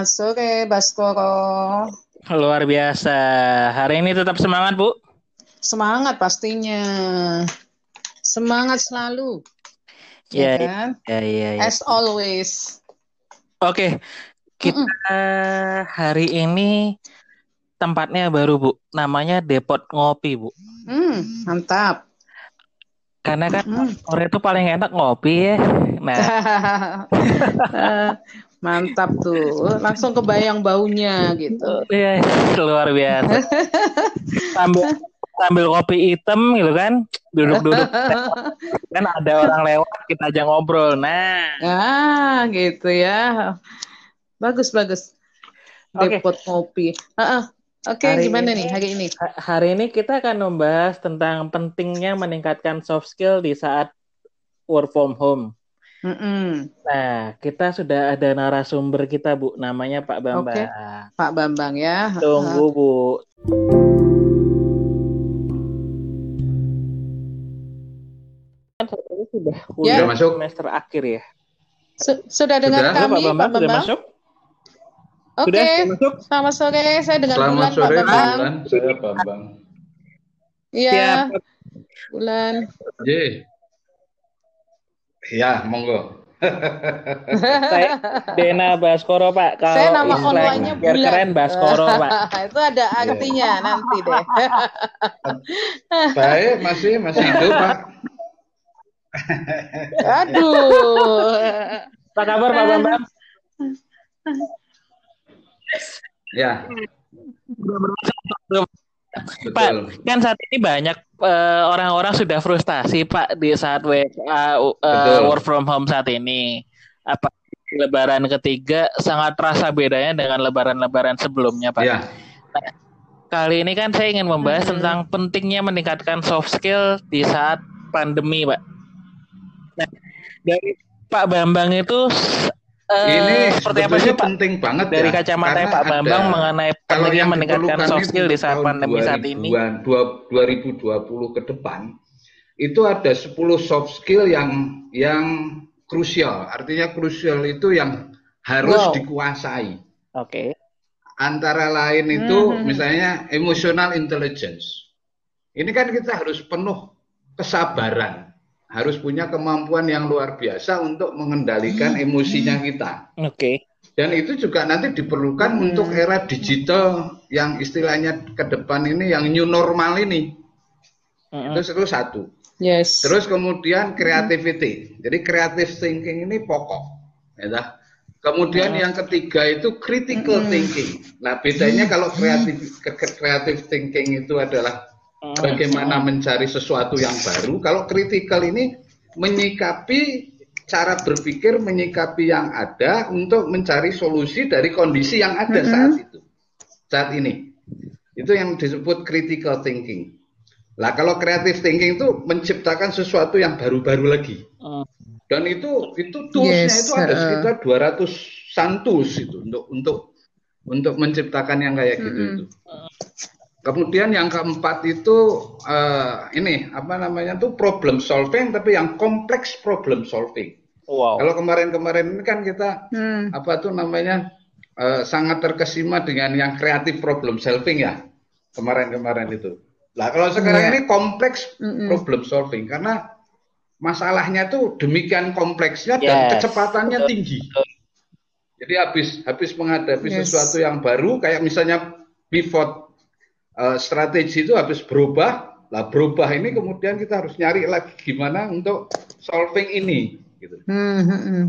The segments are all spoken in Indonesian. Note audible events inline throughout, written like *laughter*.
selamat sore Baskoro. luar biasa. Hari ini tetap semangat, Bu. Semangat pastinya. Semangat selalu. Ya, Ya kan? ya, ya. As always. Oke, kita hari ini tempatnya baru, Bu. Namanya Depot Ngopi, Bu. Hmm, mantap. Karena kan Hmm. sore itu paling enak ngopi ya. Nah, *laughs* *laughs* Eh, mantap tuh. Langsung kebayang baunya gitu. ya, luar biasa. Sambil sambil kopi hitam gitu kan, duduk-duduk *laughs* kan ada orang lewat kita aja ngobrol. Nah, Ah, gitu ya. Bagus, bagus. Oke. Depot kopi. Ah, ah. Oke, Hari gimana ini- nih hari ini? Ha- Hari ini kita akan membahas tentang pentingnya meningkatkan soft skill di saat work from home. Mm-mm. Nah, kita sudah ada narasumber kita, Bu, namanya Pak Bambang. Oke. Pak Bambang ya. Tunggu, Bu. Kan sudah kuliah Sudah masuk? semester akhir ya. Su- sudah dengar Sudah, kami, Pak Bambang, Pak sudah Bambang? masuk? Oke, Sudah, sudah selamat sore. Saya dengan Selamat Bulan, sore, Pak Bambang. Bulan. Saya Bambang. Iya, Siap. Bulan. J. Ya, monggo. Saya Dena Baskoro, Pak. Kalau Saya nama online-nya biar Bulan. keren Baskoro, *laughs* Pak. Itu ada artinya nanti deh. *laughs* Baik, masih masih hidup, Pak. *laughs* Aduh. Apa kabar, Pak Bambang? Ya, Pak, betul. kan saat ini banyak eh, orang-orang sudah frustasi Pak di saat WFA uh, Betul. work from home saat ini. Apa Lebaran ketiga sangat terasa bedanya dengan Lebaran-Lebaran sebelumnya Pak. Ya, Kali ini kan saya ingin membahas Hmm. tentang pentingnya meningkatkan soft skill di saat pandemi Pak. Nah, dari Pak Bambang itu eh, ini seperti apa sih Pak? penting banget Dari ya. kacamata karena Pak Bambang ada- mengenai pentingnya meningkatkan soft skill di saat pandemi saat ini. 2000-an, dua- 2020 ke depan itu ada 10 soft skill yang yang krusial. Artinya krusial itu yang harus Wow. dikuasai. Oke. Antara lain itu Hmm. misalnya emotional intelligence. Ini kan kita harus penuh kesabaran, harus punya kemampuan yang luar biasa untuk mengendalikan Hmm. emosinya kita. Oke. Dan itu juga nanti diperlukan Hmm. untuk era digital yang istilahnya ke depan ini yang new normal ini. Mm-mm. Itu itu satu. Yes. Terus kemudian creativity. Jadi creative thinking ini pokok. Ya. Kemudian yang ketiga itu critical thinking. Nah, bedanya kalau kreatif creative thinking itu adalah bagaimana mencari sesuatu yang baru. Kalau critical ini menyikapi cara berpikir, menyikapi yang ada untuk mencari solusi dari kondisi yang ada saat itu. Saat ini. Itu yang disebut critical thinking. Lah kalau creative thinking itu menciptakan sesuatu yang baru-baru lagi. Mm. Dan itu itu toolsnya Yes, itu ada uh-uh. sekitar 200 santus itu untuk untuk untuk menciptakan yang kayak gitu Mm-mm. itu. Kemudian yang keempat itu eh, ini apa namanya tuh problem solving tapi yang kompleks problem solving. Wow. Kalau kemarin-kemarin ini kan kita Hmm. apa tuh namanya eh, sangat terkesima dengan yang kreatif problem solving ya kemarin-kemarin itu. Lah kalau sekarang Iya. ini kompleks Mm-mm. problem solving karena masalahnya tuh demikian kompleksnya dan Yes. kecepatannya Betul. tinggi. Jadi habis habis menghadapi Yes. sesuatu yang baru kayak misalnya pivot eh, strategi itu habis berubah, lah berubah ini kemudian kita harus nyari lagi gimana untuk solving ini gitu. Hmm, hmm, hmm.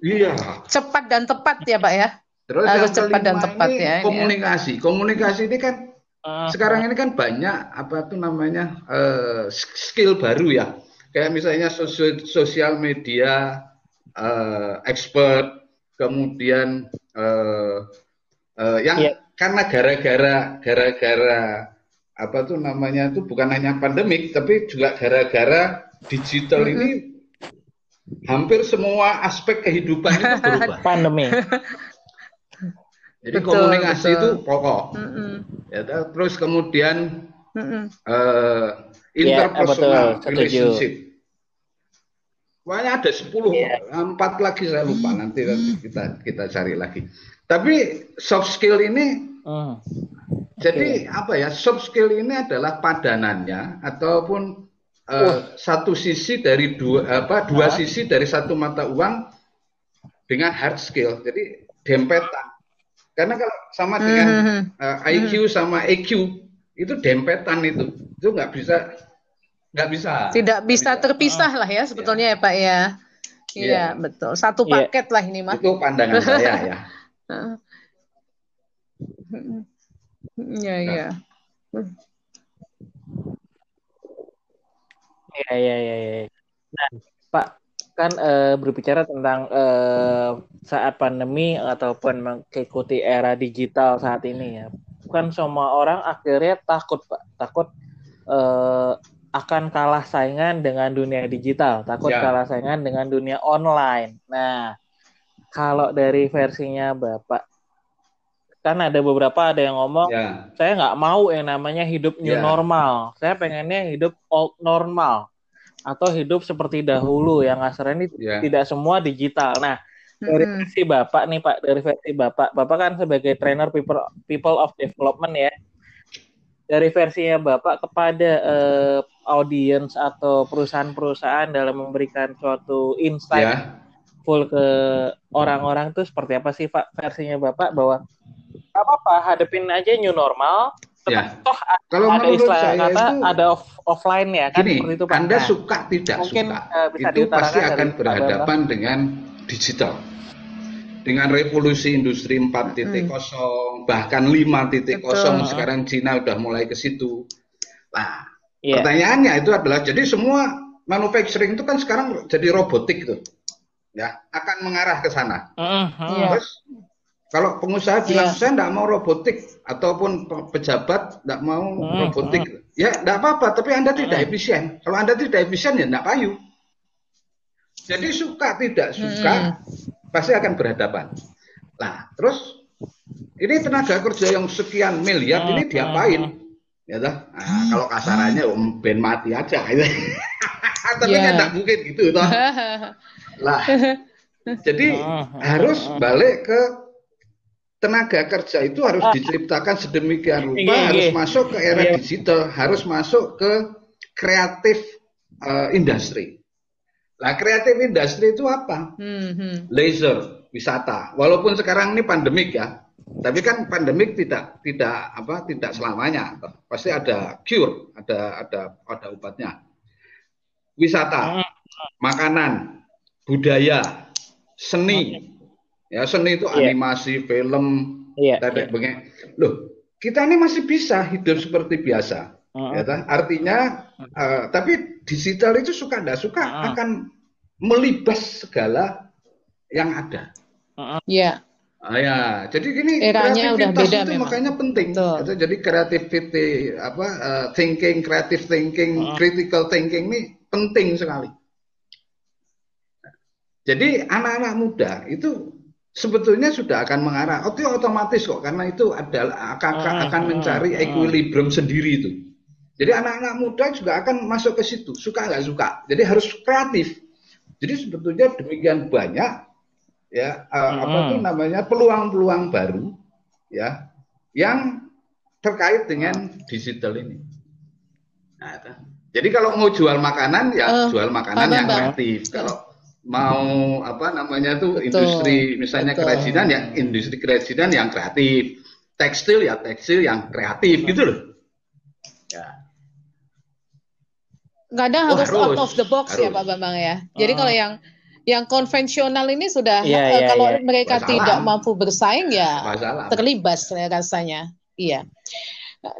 Iya. Cepat dan tepat ya, Pak ya. Terus Harus yang cepat dan tepat ini ya, ini ya. komunikasi. Komunikasi ini kan Ah, sekarang ini kan banyak apa tuh namanya eh, skill baru ya. Kayak misalnya sosial media eh, expert, kemudian eh, eh, yang Iya. Karena gara-gara gara-gara apa tuh namanya itu bukan hanya pandemik tapi juga gara-gara digital ini hampir semua aspek kehidupan itu *laughs* berubah. pandemi. Jadi Betul, komunikasi betul. itu pokok. Mm-mm. Ya, terus kemudian Mm-mm. eh, Ya, interpersonal betul, setuju. relationship. Pokoknya ada 10, Iya. empat lagi saya lupa nanti nanti kita kita cari lagi. Tapi soft skill ini Hmm. jadi apa ya? Soft skill ini adalah padanannya ataupun eh, satu sisi dari dua apa dua Hah? sisi dari satu mata uang dengan hard skill. Jadi dempetan. Karena kalau sama dengan Mhm. eh, IQ sama EQ itu dempetan itu. Itu nggak bisa nggak bisa. Tidak bisa terpisah lah ya sebetulnya ya Pak ya. Iya, Iya. betul. Satu Iya. paket lah ini mah. Itu pandangan saya ya. *laughs* Iya, iya. Iya, iya, iya, iya. Nah, Pak, kan eh, berbicara tentang eh, saat pandemi ataupun mengikuti era digital saat ini ya. Bukan semua orang akhirnya takut, Pak. Takut eh, akan kalah saingan dengan dunia digital, takut Ya. kalah saingan dengan dunia online. Nah, kalau dari versinya Bapak, kan ada beberapa ada yang ngomong Ya. saya nggak mau yang namanya hidup new Ya. normal. Saya pengennya hidup old normal atau hidup seperti dahulu yang asalnya ini Ya. tidak semua digital. Nah, dari Mm-mm. versi Bapak nih Pak, dari versi Bapak, Bapak kan sebagai trainer people people of development ya. Dari versinya Bapak kepada eh, audiens atau perusahaan-perusahaan dalam memberikan suatu insight Ya. Full ke orang-orang tuh seperti apa sih Pak versinya Bapak bahwa apa-apa hadepin aja new normal Ya. toh Kalau ada istilah saya kata itu ada off offline ya kan Gini, seperti itu Pak. Anda Nah, suka tidak mungkin, suka, eh, bisa itu pasti akan berhadapan dengan digital. Dengan revolusi industri 4.0, bahkan 5.0 Betul. sekarang Cina udah mulai ke situ. Nah, Iya. pertanyaannya itu adalah jadi semua manufacturing itu kan sekarang jadi robotik tuh. Ya, akan mengarah ke sana. Mm. Iya. Terus kalau pengusaha bilang Iya. saya tidak mau robotik ataupun pe- pejabat tidak mau Hmm, robotik, ya tidak apa-apa. Tapi anda tidak efisien. Kalau anda tidak efisien ya tidak payu. Jadi suka tidak suka Hmm. pasti akan berhadapan. Nah terus ini tenaga kerja yang sekian miliar ini diapain? Ya toh? Nah, kalau kasarannya om ben mati aja. gitu. *laughs* Tapi Iya. kan tidak mungkin gitu toh. Lah, *laughs* jadi Hmm, harus balik ke tenaga kerja itu harus diciptakan sedemikian rupa, Iya, iya. harus masuk ke era Iya. digital, harus masuk ke kreatif eh, industri. Nah, kreatif industri itu apa? Mhm. Laser, wisata. Walaupun sekarang ini pandemik ya, tapi kan pandemik tidak tidak apa tidak selamanya. Pasti ada cure, ada ada ada obatnya. Wisata, makanan, budaya, seni. Ya, seni itu Iya. animasi, film, Iya, tadi iya. benge- Loh, kita ini masih bisa hidup seperti biasa. Mm. Ya, toh? artinya, eh, tapi digital itu suka tidak suka Mm. akan melibas segala yang ada. Iya. Ah, ya, jadi gini Eranya udah kreativitas beda itu memang. makanya penting. Betul. Itu jadi creativity apa eh, thinking, creative thinking, Mm. critical thinking ini penting sekali. Jadi anak-anak muda itu sebetulnya sudah akan mengarah, oh, itu otomatis kok karena itu adalah akan akan, akan mm, mencari mm. equilibrium sendiri itu. Jadi anak-anak muda juga akan masuk ke situ, suka nggak suka. Jadi harus kreatif. Jadi sebetulnya demikian banyak ya eh, apa Mm. tuh namanya peluang-peluang baru ya yang terkait dengan digital ini. Nah, itu. jadi kalau mau jual makanan ya Eh, jual makanan yang kreatif. Kalau mau apa namanya tuh Betul, industri misalnya betul. kerajinan ya industri kerajinan yang kreatif. Tekstil ya tekstil yang kreatif gitu loh. Ya. Kadang Oh, harus, harus, out of the box ya harus. Pak Bambang ya. Jadi Oh. kalau yang yang konvensional ini sudah eh, iya, kalau iya. mereka Masalah. tidak mampu bersaing ya Masalah. terlibas ya rasanya. Iya.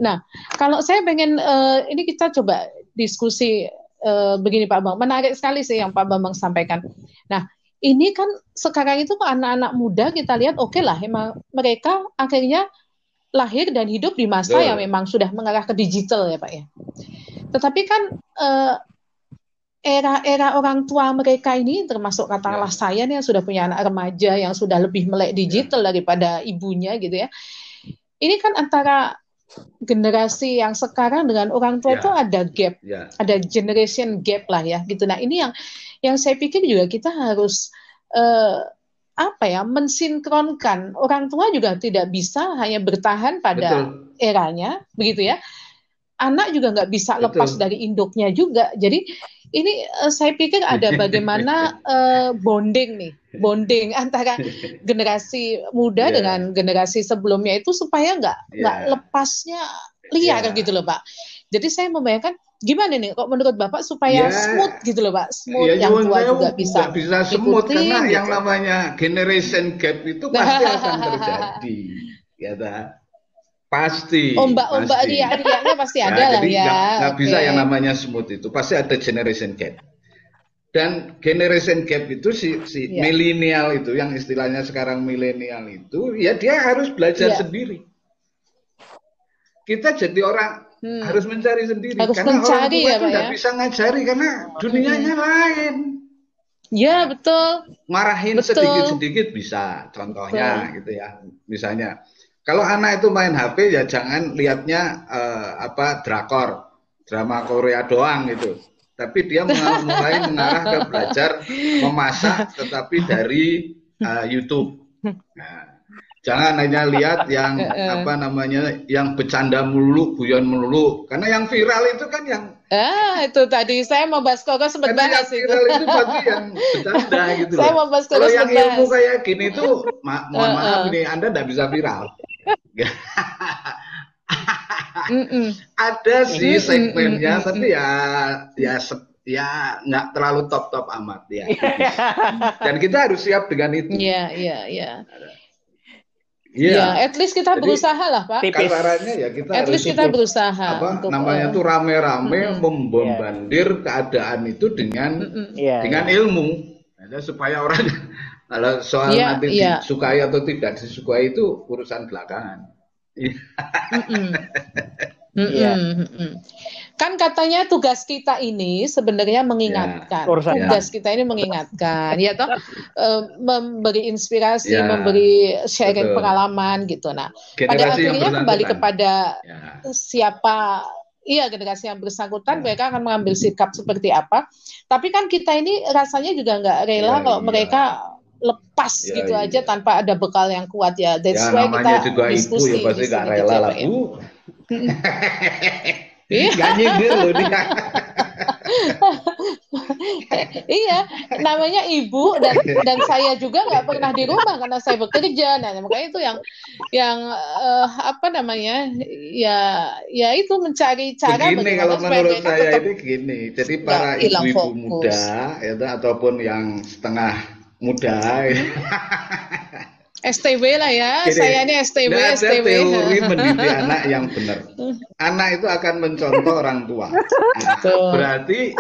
Nah, kalau saya pengen eh, ini kita coba diskusi eh, begini Pak Bang. Menarik sekali sih yang Pak Bambang sampaikan. Nah, ini kan sekarang itu anak-anak muda kita lihat oke lah emang mereka akhirnya lahir dan hidup di masa Betul. yang memang sudah mengarah ke digital ya Pak ya. Tetapi kan eh, era-era orang tua mereka ini termasuk katakanlah saya nih yang sudah punya anak remaja yang sudah lebih melek digital daripada ibunya gitu ya. Ini kan antara generasi yang sekarang dengan orang tua Ya. itu ada gap, Ya. ada generation gap lah ya gitu. Nah ini yang yang saya pikir juga kita harus eh, apa ya mensinkronkan orang tua juga tidak bisa hanya bertahan pada Betul. eranya begitu ya. Anak juga nggak bisa Betul. lepas dari induknya juga. Jadi ini eh, saya pikir ada *laughs* bagaimana eh, bonding nih, bonding *laughs* antara generasi muda Ya. dengan generasi sebelumnya itu supaya nggak nggak Ya. lepasnya liar Ya. gitu loh Pak. Jadi saya membayangkan gimana nih kok menurut Bapak supaya Ya. smooth gitu loh Pak, smooth Ya, yang tua juga bisa. bisa semut ikutin, karena yang gitu. namanya generation gap itu pasti akan *laughs* terjadi, ya tak? Pasti. Ombak-ombak riak-riaknya pasti Ya, ada lah jadi ya. nggak- bisa yang namanya smooth itu pasti ada generation gap. Dan generation gap itu si, si Ya. milenial itu yang istilahnya sekarang milenial itu ya dia harus belajar Ya. sendiri. Kita jadi orang Hmm. harus mencari sendiri Harus karena orang mencari tua ya, nggak ya? bisa ngajari karena dunianya lain. Ya betul. Marahin Betul. sedikit-sedikit bisa, contohnya gitu ya. Misalnya, kalau anak itu main HP ya jangan lihatnya eh, apa drakor, drama Korea doang gitu. Tapi dia mulai mengarah ke belajar memasak, tetapi dari eh, YouTube. Nah, jangan hanya lihat yang *laughs* apa namanya, yang bercanda melulu, guyon melulu. Karena yang viral itu kan yang Ah, itu tadi saya mau bahas kok sempat karena yang bahas itu. viral itu pasti yang bercanda gitu Saya loh. mau bahas Kalau terus yang bahas. ilmu kayak gini tuh, ma- mohon maaf ini Anda tidak bisa viral. Mm-mm. Ada sih Mm, segmennya, mm, mm, tapi ya ya ya nggak terlalu top top amat ya. *laughs* Dan kita harus siap dengan itu. Iya, iya, iya. Iya. Ya, at least kita Jadi, berusaha lah, Pak. Kasarannya ya kita At least kita berusaha apa untuk namanya tuh rame-rame Mm-mm. membombardir keadaan itu dengan mm-mm. Iya. dengan ilmu Ada supaya orang kalau soal Iya, nanti iya. disukai atau tidak disukai itu urusan belakangan. Mm-mm. *laughs* Iya. Mm-mm, mm-mm. Kan katanya tugas kita ini sebenarnya mengingatkan. Urusan- tugas kita ini mengingatkan, ya toh *laughs* eh, memberi inspirasi, Ya, memberi sharing betul. pengalaman gitu. Nah, pada Generasi yang akhirnya kembali kepada Ya. siapa iya generasi yang bersangkutan mereka akan mengambil sikap seperti apa. Tapi kan kita ini rasanya juga nggak rela Ya, kalau iya. mereka lepas Ya, gitu iya. aja tanpa ada bekal yang kuat ya. That's Ya why kita juga ibu ya pasti nggak sini rela lah bu. Iya. Gak nyindir loh dia. *laughs* iya, namanya ibu dan dan saya juga nggak pernah di rumah karena saya bekerja. Nah, makanya itu yang yang eh, apa namanya? Ya ya itu mencari cara Begini kalau menurut saya tetap ini gini. Jadi para ibu-ibu muda ya, ataupun yang setengah muda ya. STW lah ya. Gini, saya ini STW, nggak ada STW. teori mendidik *laughs* anak yang benar. Anak itu akan mencontoh orang tua. Nah, berarti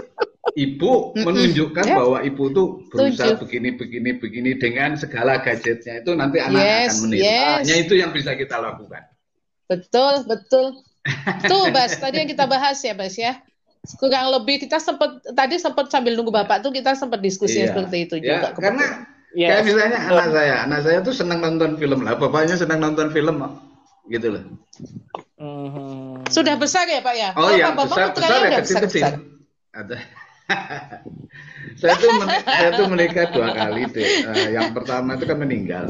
ibu menunjukkan Ya. bahwa ibu tuh berusaha Setuju. begini begini begini dengan segala gadgetnya itu nanti anak Yes, akan meniru. yes. Hanya itu yang bisa kita lakukan. Betul, betul. Tuh, Bas, tadi yang kita bahas ya, Bas ya. Kurang lebih kita sempat tadi sempat sambil nunggu Bapak tuh kita sempat diskusi Iya. seperti itu Ya, juga. karena Iya. kayak misalnya anak saya, anak saya tuh senang nonton film lah, bapaknya senang nonton film gitu loh. Mhm. Sudah besar ya, Pak ya? Oh, yang Pak Bambang besar besar ya kecil kecil. Ada. *laughs* saya tuh men- saya tuh menikah dua kali deh. Eh, yang pertama itu kan meninggal.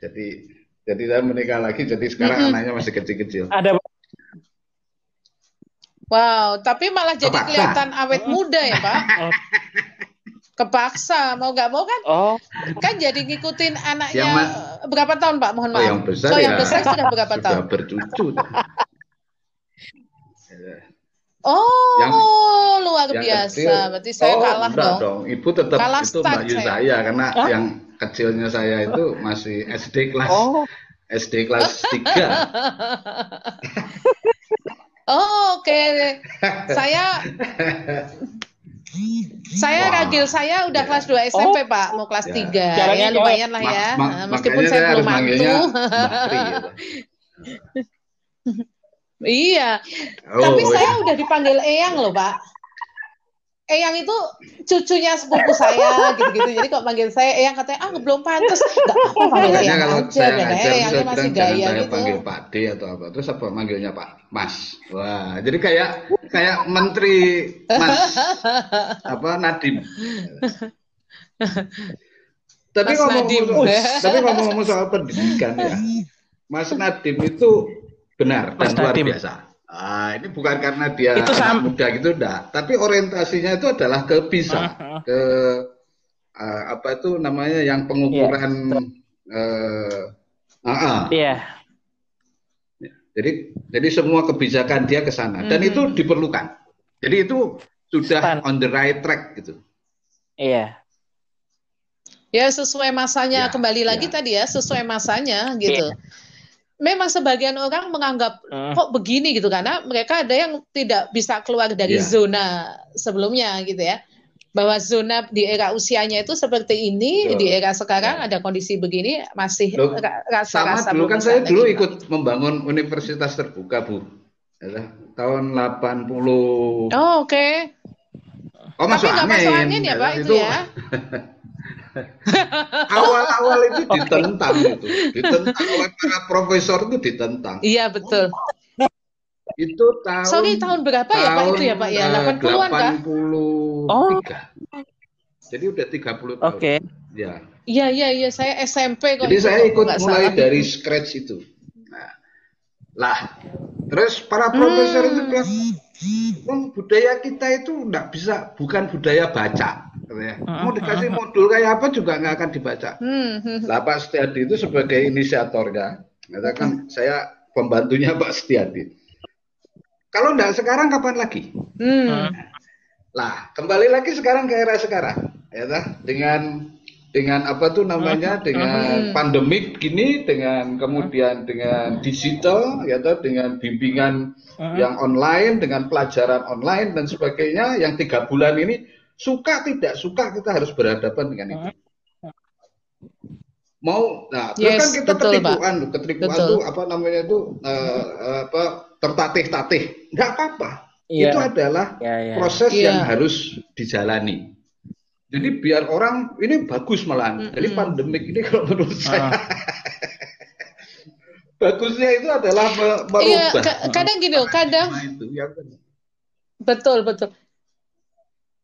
Jadi jadi saya menikah lagi. Jadi sekarang anaknya masih kecil-kecil. Ada Wow, tapi malah jadi Kepaksa. kelihatan awet muda ya, Pak. *laughs* Oh. Kepaksa, mau nggak mau kan? oh Kan jadi ngikutin anaknya Yang ma- berapa tahun, Pak? Mohon Oh, maaf. yang besar So, ya yang besar sudah berapa sudah tahun? bercucu. *laughs* Oh, Yang- luar Yang biasa. kecil- Berarti saya oh, kalah enggak dong. Ibu tetap Kalah itu Mbak saya. saya karena Hah? yang kecilnya saya itu masih SD kelas oh SD kelas 3. *laughs* Oh, oke. Saya saya Wah. ragil saya udah Ya. kelas 2 SMP, Pak. Mau kelas Ya. 3. Jalannya Ya, lumayan lah Ma- ya. ma- Nah, Meskipun saya belum manggilnya mantu. Tri, gitu. *laughs* Iya. Oh, Tapi oh, saya udah dipanggil Eyang loh, Pak. Eyang itu cucunya sepupu saya gitu-gitu. Jadi kok manggil saya Eyang katanya ah belum pantas. Enggak apa panggil Makanya Eyang kalau aja. saya Eyangnya saya masih bilang gaya saya gitu. panggil Pak D atau apa. Terus apa manggilnya Pak Mas. Wah, jadi kayak kayak menteri Mas apa Nadim. Tapi Mas ngomong Nadiem. tapi ngomong-ngomong soal pendidikan ya. Mas Nadim itu benar Mas dan luar biasa. Ah, ini bukan karena dia Itu anak sam- muda gitu enggak, tapi orientasinya itu adalah ke bisa, Mhm. ke eh, apa itu namanya yang pengukuran eh, ah, ah. Iya. Jadi jadi semua kebijakan dia ke sana dan Mhm. itu diperlukan. Jadi itu sudah Stan. on the right track gitu. Iya. Ya sesuai masanya Ya, kembali lagi ya. tadi ya sesuai masanya gitu. Memang sebagian orang menganggap Mm. kok begini gitu karena mereka ada yang tidak bisa keluar dari Ya. zona sebelumnya gitu ya. Bahwa zona di era usianya itu seperti ini, Betul. di era sekarang Ya. ada kondisi begini masih Loh, ra- Sama rasa-rasa dulu kan saya dulu lagi, ikut membangun universitas terbuka, Bu. Ya, tahun 80. Oh, oke. Oh, Tapi masuk nggak masuk angin ya, Pak, itu ya. *laughs* Awal-awal itu ditentang itu, ditentang oleh para profesor itu ditentang. Iya, betul. Itu tahun Sorry, tahun berapa ya, Pak, itu ya, Pak, ya? eh, 80-an kah? 83. Jadi udah 30 tahun. Oke. Ya. Iya, iya, iya, saya SMP kok. Jadi itu, saya ikut mulai salah. dari scratch itu. Nah, lah, terus para profesor itu Hmm. bilang, "Wong, budaya kita itu nggak bisa, bukan budaya baca. Katanya. Mau dikasih modul kayak apa juga nggak akan dibaca. Hmm, hmm, Lah Pak Setiadi itu sebagai inisiatornya, katakan saya pembantunya Pak Setiadi. Kalau nggak sekarang kapan lagi? hmm. Lah, kembali lagi sekarang ke era sekarang, ya tah? dengan dengan apa tuh namanya dengan pandemik gini, dengan kemudian dengan digital, ya tah? dengan bimbingan yang online, dengan pelajaran online dan sebagainya, yang tiga bulan ini suka tidak suka kita harus berhadapan dengan itu. Mau, nah terus Yes, kan kita betul, Pak. ketipuan, Betul. tuh apa namanya itu eh, eh, apa tertatih-tatih, nggak apa-apa. Iya. Itu adalah Iya, iya. proses Iya. yang harus dijalani. Jadi biar orang ini bagus malahan. Jadi pandemik ini kalau menurut Ah. saya *laughs* bagusnya itu adalah Iya, merubah. ka- kadang gini loh, kadang Nah, itu yang betul betul.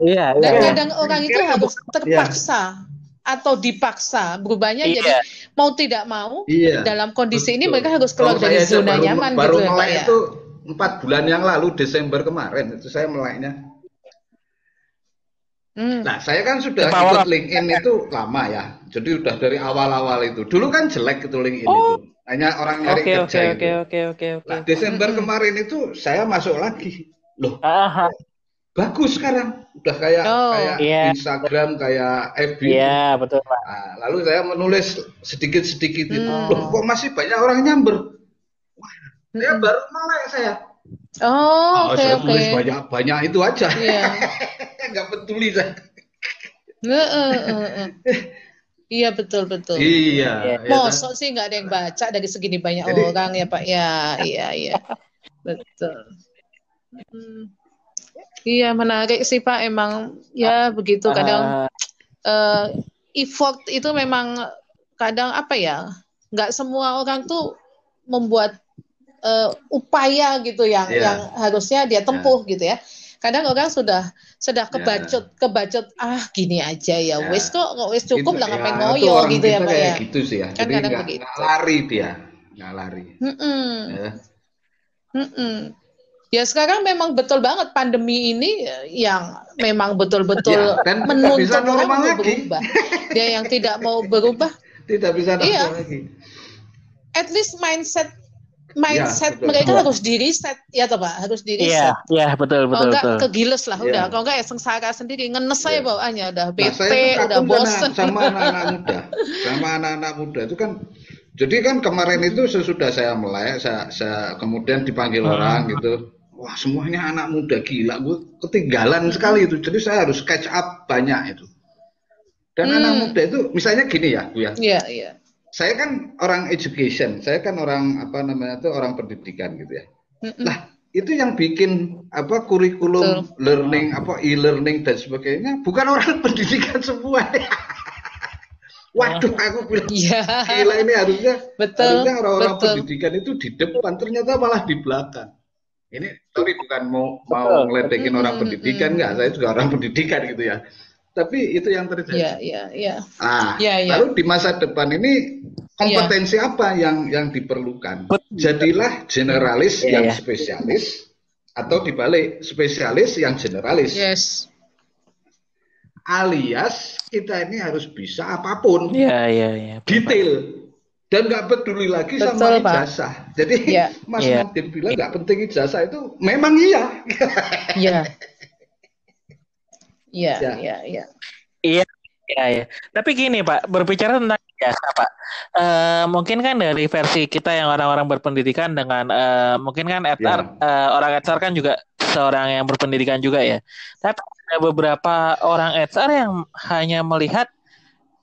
Iya, Dan iya. kadang orang itu harus terpaksa atau dipaksa berubahnya Iya. jadi mau tidak mau iya. dalam kondisi ini betul. mereka harus keluar Kalau dari zona baru, nyaman baru gitu ya melek ya. itu empat bulan yang lalu Desember kemarin itu saya meleknya. Hmm. Nah, saya kan sudah awal- ikut LinkedIn itu lama ya. Jadi udah dari awal-awal itu. Dulu kan jelek itu LinkedIn itu. Hanya orang nyari Oke, oke, kerja oke, itu. oke, oke, oke. Nah, Desember kemarin itu saya masuk lagi. Loh, Aha. Bagus sekarang. Udah kayak Oh. kayak Iya. Instagram, kayak FB. Iya, betul, Pak. Nah, lalu saya menulis sedikit-sedikit itu. Hmm. Loh, kok masih banyak orang nyamber? Wah, saya baru melek saya. Oh, Oh, oke saya oke. tulis banyak-banyak itu aja. Iya. *laughs* Nggak peduli saya. Heeh, heeh, heeh. Iya betul betul. Iya. Iya. ya kan? Mosok sih nggak ada yang baca dari segini banyak Jadi- orang ya Pak ya, iya iya, betul. Hmm. Iya menarik sih Pak, emang ya begitu kadang Ah, eh, effort itu memang kadang apa ya, nggak semua orang tuh membuat eh, upaya gitu yang Iya. yang harusnya dia tempuh gitu ya. Kadang orang sudah sudah kebacut kebacut ah gini aja ya, Ya. wes kok wes cukup Itu- lah ngapain ya, itu ngoyo orang gitu ya Pak ya. gitu sih ya. Kan Jadi kadang nggak begitu. nggak lari dia, nggak lari. Mm-mm. Ya. Mm-mm. Ya sekarang memang betul banget pandemi ini eh, yang memang betul-betul Ya, dan tidak menuntut bisa orang untuk lagi. berubah. Dia yang tidak mau berubah, *laughs* Tidak bisa normal Iya. lagi. at least mindset mindset betul. mereka harus di reset ya toh Pak, harus di Iya, reset. iya, betul, Kalau betul, enggak betul. kegiles lah udah, Iya. kalau enggak ya sengsara sendiri, ngenes saya Iya. bawaannya udah Nah, bete, saya itu udah bosen. sama, sama *laughs* anak-anak muda, sama anak-anak muda itu kan. Jadi kan kemarin itu sesudah saya melek, saya, saya kemudian dipanggil Hmm. orang gitu. Wah semuanya anak muda gila, gue ketinggalan sekali itu. Jadi saya harus catch up banyak itu. Dan Hmm. anak muda itu, misalnya gini ya, Bu ya. Iya, iya. Saya kan orang education, saya kan orang apa namanya itu orang pendidikan gitu ya. Lah itu yang bikin apa kurikulum Betul. learning apa e-learning dan sebagainya bukan orang *laughs* pendidikan semua. *laughs* Waduh, aku bilang Iya. gila ini harusnya Betul, harusnya orang-orang pendidikan itu di depan, ternyata malah di belakang. Ini tapi bukan mau mau ngeledekin orang pendidikan nggak, saya juga orang pendidikan gitu ya. Tapi itu yang terjadi. Iya, iya, iya. Nah, Iya, iya. lalu di masa depan ini kompetensi apa yang yang diperlukan? Betul. Jadilah generalis Iya, yang iya. spesialis atau dibalik spesialis yang generalis. Yes. Alias kita ini harus bisa apa pun, Iya, iya, iya. detail dan nggak peduli lagi Betul, sama Pak. ijazah. Jadi Iya. *laughs* Mas Iya. Nadine bilang nggak penting ijazah itu memang iya. Iya. Iya, Ya. iya, *laughs* iya. Iya, iya, iya. Tapi gini Pak, berbicara tentang jasa Pak, Eh, mungkin kan dari versi kita yang orang-orang berpendidikan dengan eh, mungkin kan HR, eh, orang HR kan juga seorang yang berpendidikan juga ya. Tapi ada beberapa orang HR yang hanya melihat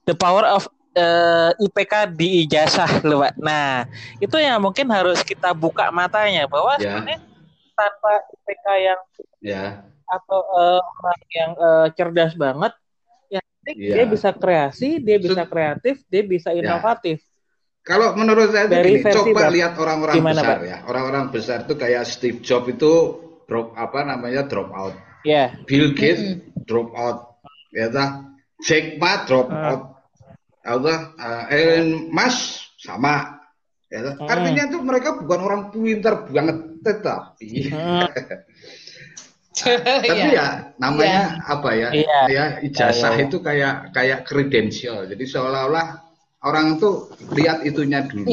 the power of eh, IPK di ijazah loh Pak. Nah, itu yang mungkin harus kita buka matanya bahwa Ya. sebenarnya tanpa IPK yang ya, atau eh, orang yang eh, cerdas banget ya Iya. dia bisa kreasi dia bisa kreatif dia bisa Ya. inovatif Kalau menurut saya itu Dari gini, coba Bapak. lihat orang-orang Gimana, besar Pak? ya. Orang-orang besar itu kayak Steve Jobs itu drop apa namanya drop out. ya Bill Gates drop out, ya. Jack Ma drop Ah. out, ya tah. Uh, Elon Musk sama, ya. Hmm. Artinya itu mereka bukan orang pintar banget, tetapi Hmm. *laughs* tapi Iya. ya namanya apa ya? Iya. Ya ijazah iya. itu kayak kayak kredensial. Jadi seolah-olah orang tuh lihat itunya dulu.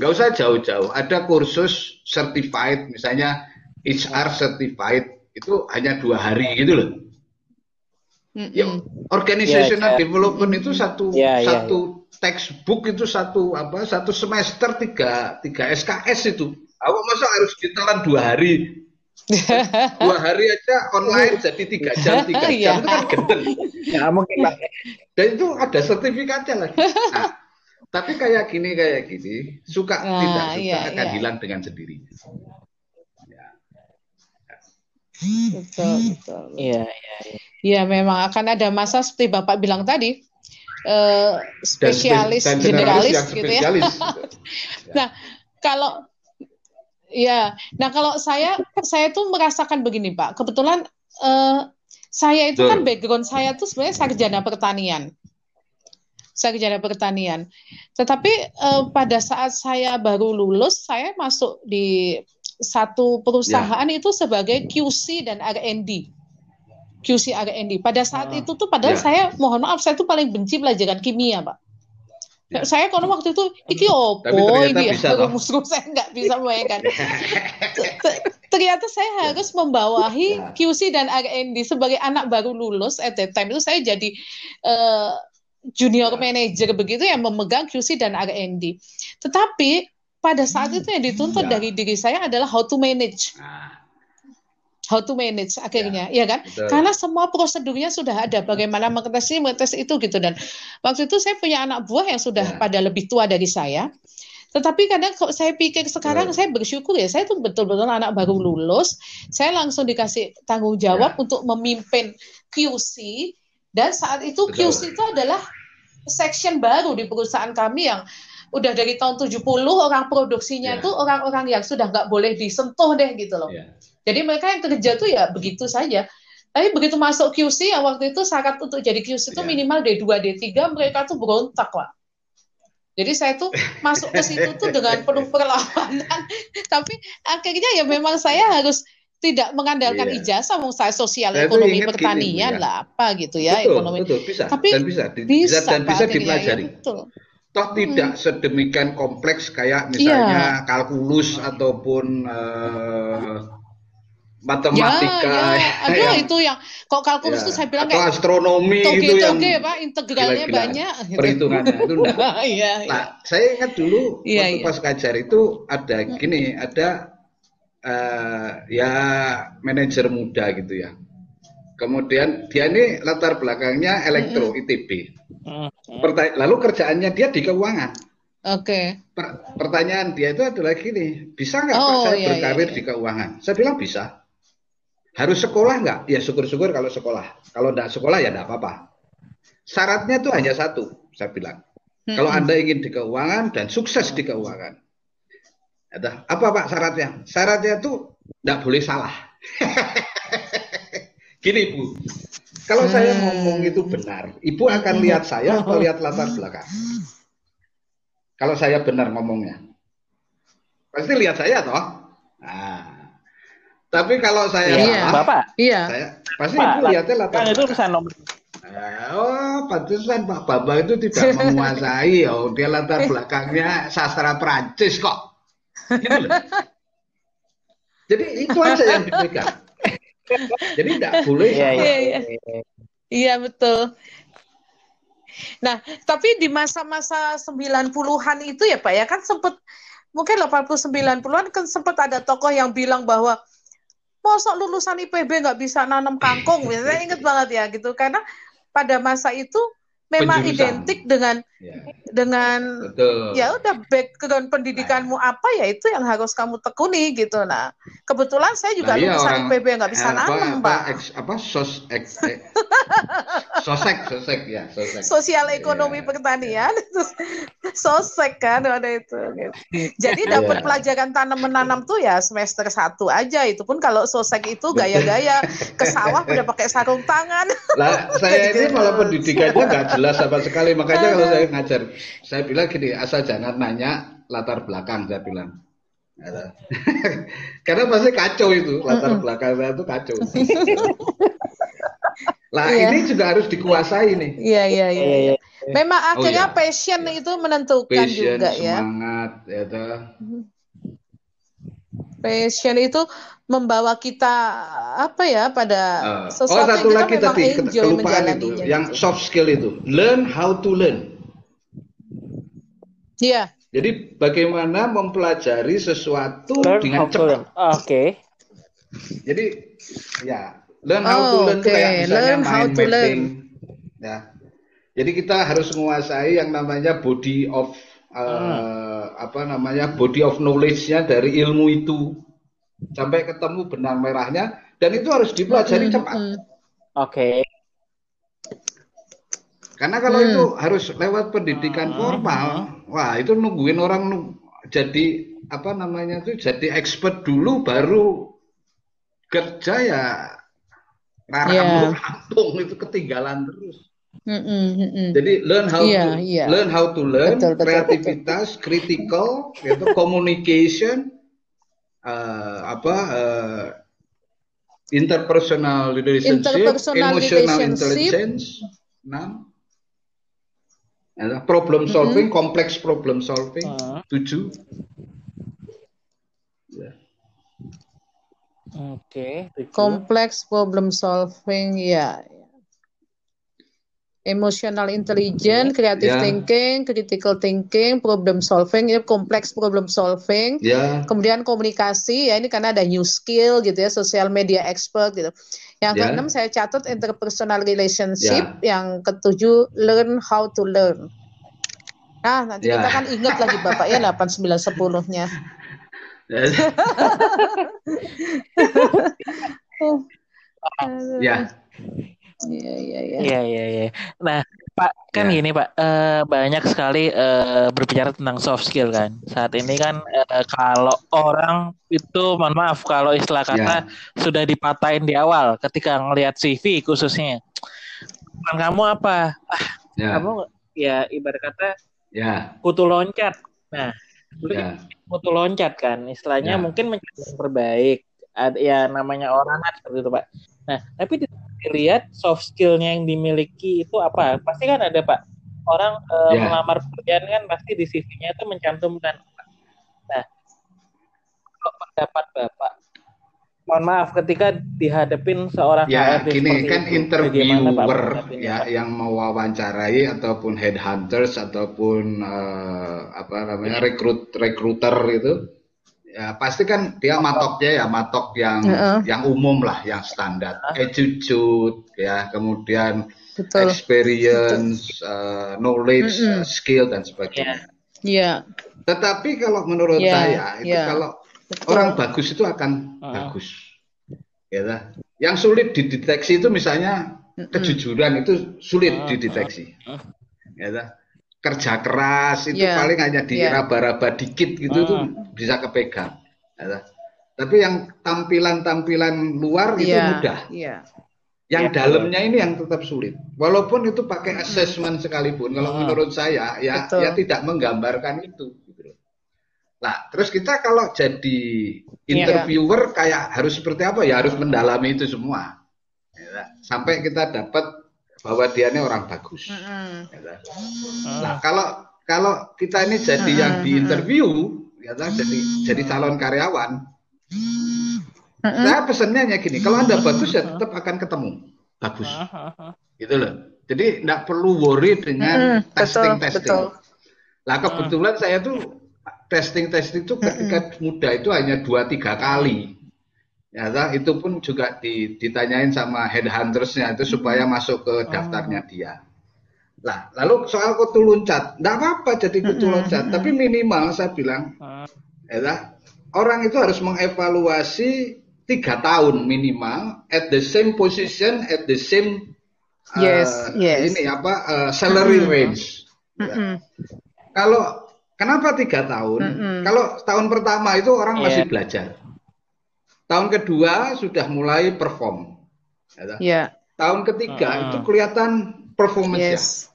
Nggak usah jauh-jauh. Ada kursus certified, misalnya HR certified itu hanya dua hari gitu loh. Ya, organizational Iya, iya. development itu satu Iya, iya, satu textbook itu satu apa satu semester tiga tiga SKS itu. Aku masa harus ditelan dua hari? *laughs* Dua hari aja online jadi tiga jam *laughs* tiga jam Iya. itu kan gendeng. ya mungkin Pak. Dan itu ada sertifikatnya lagi. Nah, tapi kayak gini kayak gini suka Nah, tidak suka iya, akan iya. hilang dengan sendirinya. Betul, betul. iya iya iya. Ya, memang akan ada masa seperti Bapak bilang tadi, eh, Dan spe- spesialis, dan generalis yang gitu ya. spesialis. *laughs* Nah, kalau ya, nah kalau saya saya tuh merasakan begini, Pak. Kebetulan eh, saya itu Betul. kan background saya tuh sebenarnya sarjana pertanian. Sarjana pertanian. Tetapi eh, pada saat saya baru lulus, saya masuk di satu perusahaan Ya. itu sebagai QC dan R&D. QC R&D. Pada saat Ah. itu tuh padahal Ya. saya mohon maaf saya tuh paling benci pelajaran kimia, Pak. Ya. Saya kalau waktu itu iki opo ini ya rumus-rumus saya nggak bisa membayangkan. *laughs* Ternyata saya harus membawahi Ya. QC dan R&D sebagai anak baru lulus at that time itu saya jadi eh, junior Ya. manager begitu yang memegang QC dan R&D. Tetapi pada saat itu yang dituntut Ya. dari diri saya adalah how to manage Nah, how to manage akhirnya ya, kan betul. karena semua prosedurnya sudah ada bagaimana mengetes ini mengetes itu gitu dan waktu itu saya punya anak buah yang sudah Ya. pada lebih tua dari saya tetapi kadang kalau saya pikir sekarang Betul. saya bersyukur ya saya tuh betul-betul anak baru lulus saya langsung dikasih tanggung jawab Ya. untuk memimpin QC dan saat itu Betul. QC itu adalah section baru di perusahaan kami yang udah dari tahun 70 orang produksinya Ya. itu orang-orang yang sudah nggak boleh disentuh deh gitu loh ya. Jadi mereka yang kerja tuh ya begitu saja. Tapi begitu masuk QC yang waktu itu syarat untuk jadi QC itu Iya. minimal D2, D3 mereka tuh berontak lah. Jadi saya tuh masuk ke situ tuh dengan penuh *laughs* perlawanan. Tapi akhirnya ya memang saya harus tidak mengandalkan Iya. ijazah, mau saya sosial Saya ekonomi gini, pertanian ya. lah apa gitu ya betul, ekonomi. betul bisa Tapi dan bisa, di- Bisa, dan Pak, bisa ya, dipelajari. betul. Toh tidak sedemikian kompleks kayak misalnya kalkulus ataupun eh, matematika ya, ya. *laughs* Aduh yang- itu yang kok kalkulus ya, tuh saya bilang atau kayak astronomi itu yang toge-toge Pak, integralnya gila-gila. banyak. gitu. perhitungannya itu enggak. *laughs* Iya, iya. Nah, saya ingat dulu Iya, waktu iya. pas ngajar itu ada gini, ada eh, ya manajer muda gitu ya. Kemudian dia ini latar belakangnya elektro ITB. Hmm. Perta- Lalu kerjaannya dia di keuangan. Oke. Per- pertanyaan dia itu adalah gini, bisa nggak Pak Oh, saya iya, berkarir iya, iya. di keuangan? Saya bilang bisa. Harus sekolah nggak? Ya syukur-syukur kalau sekolah. Kalau nggak sekolah ya nggak apa-apa. Syaratnya tuh hanya satu, saya bilang. Mm-mm. Kalau Anda ingin di keuangan dan sukses di keuangan. Ada apa Pak syaratnya? Syaratnya tuh nggak boleh salah. *laughs* Gini Bu, kalau saya Hmm. ngomong itu benar, Ibu akan lihat saya atau lihat *laughs* latar belakang? Kalau saya benar ngomongnya, pasti lihat saya toh. Nah, tapi kalau saya Iya, salah, Bapak. Iya. saya pasti Pak, Ibu lihatnya latar Kan itu belakang. urusan nomor. Oh, pantesan Pak Bambang itu tidak *laughs* menguasai. Oh, dia latar belakangnya sastra Prancis kok. Gitu loh. Jadi itu aja yang dipegang. Jadi tidak boleh. Iya, salah. iya. Iya, Iya betul. Nah, tapi di masa-masa 90-an itu ya Pak ya kan sempat mungkin 80 90-an kan sempat ada tokoh yang bilang bahwa mosok lulusan IPB nggak bisa nanam kangkung. Saya ingat banget ya gitu karena pada masa itu memang Penjurusan. identik dengan Ya, dengan betul. ya udah background pendidikanmu apa ya itu yang harus kamu tekuni gitu. Nah, kebetulan saya juga Nah, iya, lulusan orang- IPB nggak bisa apa, nanam, apa, Pak. eks- apa sos ek, eh, *laughs* sosek sosek ya sosek. sosial ekonomi Iya. pertanian *laughs* sosek kan ada itu gitu. jadi dapat Iya. pelajaran tanam menanam tuh ya semester satu aja itu pun kalau sosek itu gaya-gaya ke sawah udah *laughs* pakai sarung tangan Lah saya ini Gitu. malah pendidikannya nggak jelas sama sekali. Makanya kalau saya ngajar, saya bilang gini, asal jangan nanya latar belakang, saya bilang. *laughs* Karena pasti kacau itu latar belakang saya itu kacau. *laughs* lah Iya. ini juga harus dikuasai nih. iya iya iya Iya, iya. memang akhirnya iya. passion itu menentukan Passion, juga ya semangat, ya toh. passion itu membawa kita apa ya pada oh sesuatu satu yang lagi kita memang tadi enjoy kelupaan itu, yang soft skill itu, learn how to learn. Iya, Jadi bagaimana mempelajari sesuatu Learn dengan to cepat. learn. Oke. Jadi ya learn how to Oh, learn tuh oke. kayak misalnya Learn how to learn. mapping. Ya. Jadi kita harus menguasai yang namanya body of eh, apa namanya body of knowledge-nya dari ilmu itu sampai ketemu benang merahnya dan itu harus dipelajari cepat. Mm, Oke. Karena kalau Hmm. itu harus lewat pendidikan formal, wah itu nungguin orang nu- jadi apa namanya tuh jadi expert dulu baru kerja ya Ya. rampung itu ketinggalan terus. mm, mm, mm, mm. Jadi learn how Iya, to iya. learn how to learn, Betul, betul, kreativitas, critical, gitu, communication, eh, apa eh, interpersonal relationship, Interpersonal emotional relationship. intelligence, enam, problem solving, kompleks problem solving, Hmm. tujuh, Oke. tujuh. Kompleks problem solving, ya. Emotional intelligence, creative Ya. thinking, critical thinking, problem solving, ya kompleks problem solving. ya, Kemudian komunikasi, ya ini karena ada new skill gitu ya, social media expert gitu. Yang Ya. keenam saya catat interpersonal relationship, yang ketujuh learn how to learn. Nah, nanti Ya. kita kan ingat lagi Bapak ya 8 9 10-nya. ya, Iya, iya, iya. Iya iya iya. Nah, Pak kan Ya. gini Pak, eh, banyak sekali eh, berbicara tentang soft skill kan. Saat ini kan eh, kalau orang itu, mohon maaf kalau istilah kata sudah dipatahin di awal ketika ngelihat CV khususnya. Bukan kamu apa? Ah, ya, kamu ya ibarat kata ya, kutu loncat. Nah, ya, kutu loncat kan, istilahnya Ya. mungkin menjadi yang terbaik. Ada ya namanya orang kan seperti itu Pak. Nah, tapi di- dilihat soft skillnya yang dimiliki itu apa? Pasti kan ada Pak. Orang eh, Ya. melamar pekerjaan kan pasti di CV-nya itu mencantumkan. Nah, kalau pendapat Bapak, mohon maaf ketika dihadapin seorang Ya, HRD gini seperti kan itu, interviewer ya yang mewawancarai ataupun headhunters ataupun eh, apa namanya rekrut rekruter itu ya pasti kan dia matoknya ya matok yang Heeh. yang umum lah, yang standar, attitude ya, kemudian Betul. experience, eh, knowledge, Mm-mm. eh, skill dan sebagainya. Iya. Tetapi kalau menurut Iya, saya itu iya. kalau Betul. orang bagus itu akan Ah. bagus. Ya, yang sulit dideteksi itu misalnya kejujuran itu sulit dideteksi. Ya, kerja keras itu Iya, paling hanya iya. diraba-raba dikit gitu Ah. tuh bisa kepegang. Ya. Tapi yang tampilan-tampilan luar itu Iya. mudah. Iya. Yang Ya, dalamnya ini yang tetap sulit. Walaupun itu pakai assessment sekalipun, kalau Ah. menurut saya ya Betul. ya tidak menggambarkan itu. gitu. Nah, terus kita kalau jadi interviewer kayak harus seperti apa ya harus mendalami itu semua. Ya, sampai kita dapat bahwa dia ini orang bagus. Ya, Ah. Nah, kalau kalau kita ini jadi yang di interview, ya jadi jadi calon karyawan, Mm-mm. saya pesannya hanya gini, kalau anda bagus ya tetap akan ketemu bagus, gitu loh. Jadi tidak perlu worry dengan Mm-mm, testing betul, testing. betul. Lah kebetulan saya tuh testing testing itu ketika muda itu hanya dua tiga kali. Ya, itu pun juga di- ditanyain sama headhuntersnya itu supaya masuk ke daftarnya dia. Lah, lalu soal kutu loncat, enggak apa-apa jadi kutu loncat, tapi minimal saya bilang, Ah. ya orang itu harus mengevaluasi tiga tahun minimal at the same position at the same uh, Yes, yes. ini apa uh, salary range. Ya. Mm-mm. Kalau kenapa tiga tahun? Mm-mm. Kalau tahun pertama itu orang Iya. masih belajar. Tahun kedua sudah mulai perform. Ya toh. Iya. Tahun ketiga Ah. itu kelihatan performance ya.